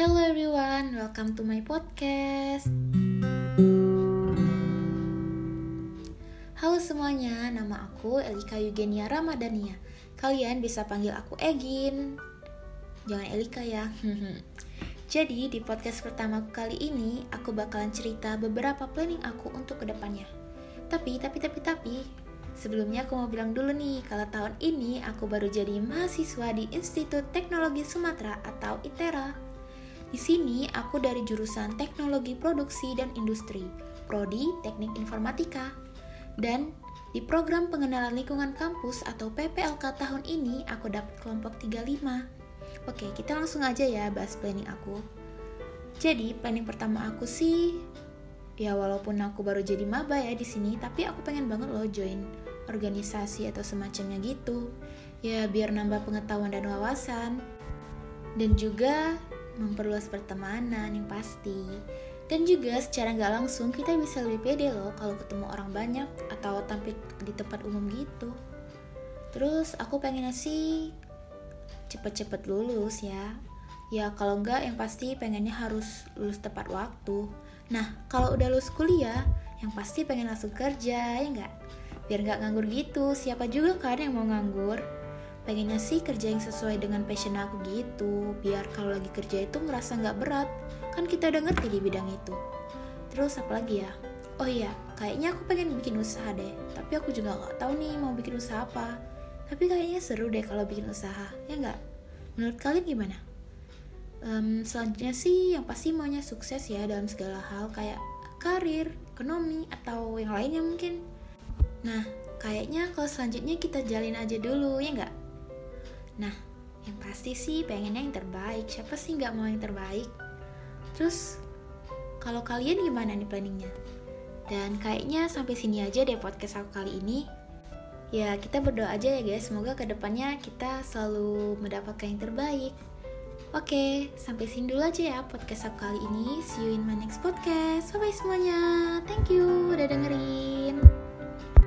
Hello everyone, welcome to my podcast. Halo semuanya, nama aku Elika Eugenia Ramadania. Kalian bisa panggil aku Egin. Jangan Elika ya. Jadi di podcast pertama kali ini aku bakalan cerita beberapa planning aku untuk ke depannya. Tapi, tapi, tapi, tapi, sebelumnya aku mau bilang dulu nih kalau tahun ini aku baru jadi mahasiswa di Institut Teknologi Sumatera atau ITERA. Di sini aku dari jurusan Teknologi Produksi dan Industri, prodi Teknik Informatika. Dan di program pengenalan lingkungan kampus atau PPLK tahun ini aku dapat kelompok 35. Oke, kita langsung aja ya bahas planning aku. Jadi, planning pertama aku sih ya walaupun aku baru jadi maba ya di sini, tapi aku pengen banget loh join organisasi atau semacamnya gitu. Ya biar nambah pengetahuan dan wawasan. Dan juga memperluas pertemanan yang pasti. Dan juga secara nggak langsung kita bisa lebih pede loh kalau ketemu orang banyak atau tampil di tempat umum gitu. Terus aku pengennya sih cepet-cepet lulus ya. Ya kalau nggak yang pasti pengennya harus lulus tepat waktu. Nah kalau udah lulus kuliah, yang pasti pengen langsung kerja ya nggak? Biar nggak nganggur gitu. Siapa juga kan yang mau nganggur? Pengennya sih kerja yang sesuai dengan passion aku gitu. Biar kalau lagi kerja itu ngerasa nggak berat. Kan kita udah ngerti di bidang itu. Terus apa lagi ya? Oh iya kayaknya aku pengen bikin usaha deh. Tapi aku juga nggak tahu nih mau bikin usaha apa. Tapi kayaknya seru deh kalau bikin usaha ya nggak? Menurut kalian gimana? Um, selanjutnya sih yang pasti maunya sukses ya dalam segala hal kayak karir ekonomi atau yang lainnya mungkin. Nah kayaknya kalau selanjutnya kita jalin aja dulu ya nggak Nah, yang pasti sih pengennya yang terbaik. Siapa sih nggak mau yang terbaik? Terus, kalau kalian gimana nih planningnya? Dan kayaknya sampai sini aja deh podcast aku kali ini. Ya, kita berdoa aja ya guys. Semoga ke depannya kita selalu mendapatkan yang terbaik. Oke, sampai sini dulu aja ya podcast aku kali ini. See you in my next podcast. Bye-bye semuanya. Thank you udah dengerin.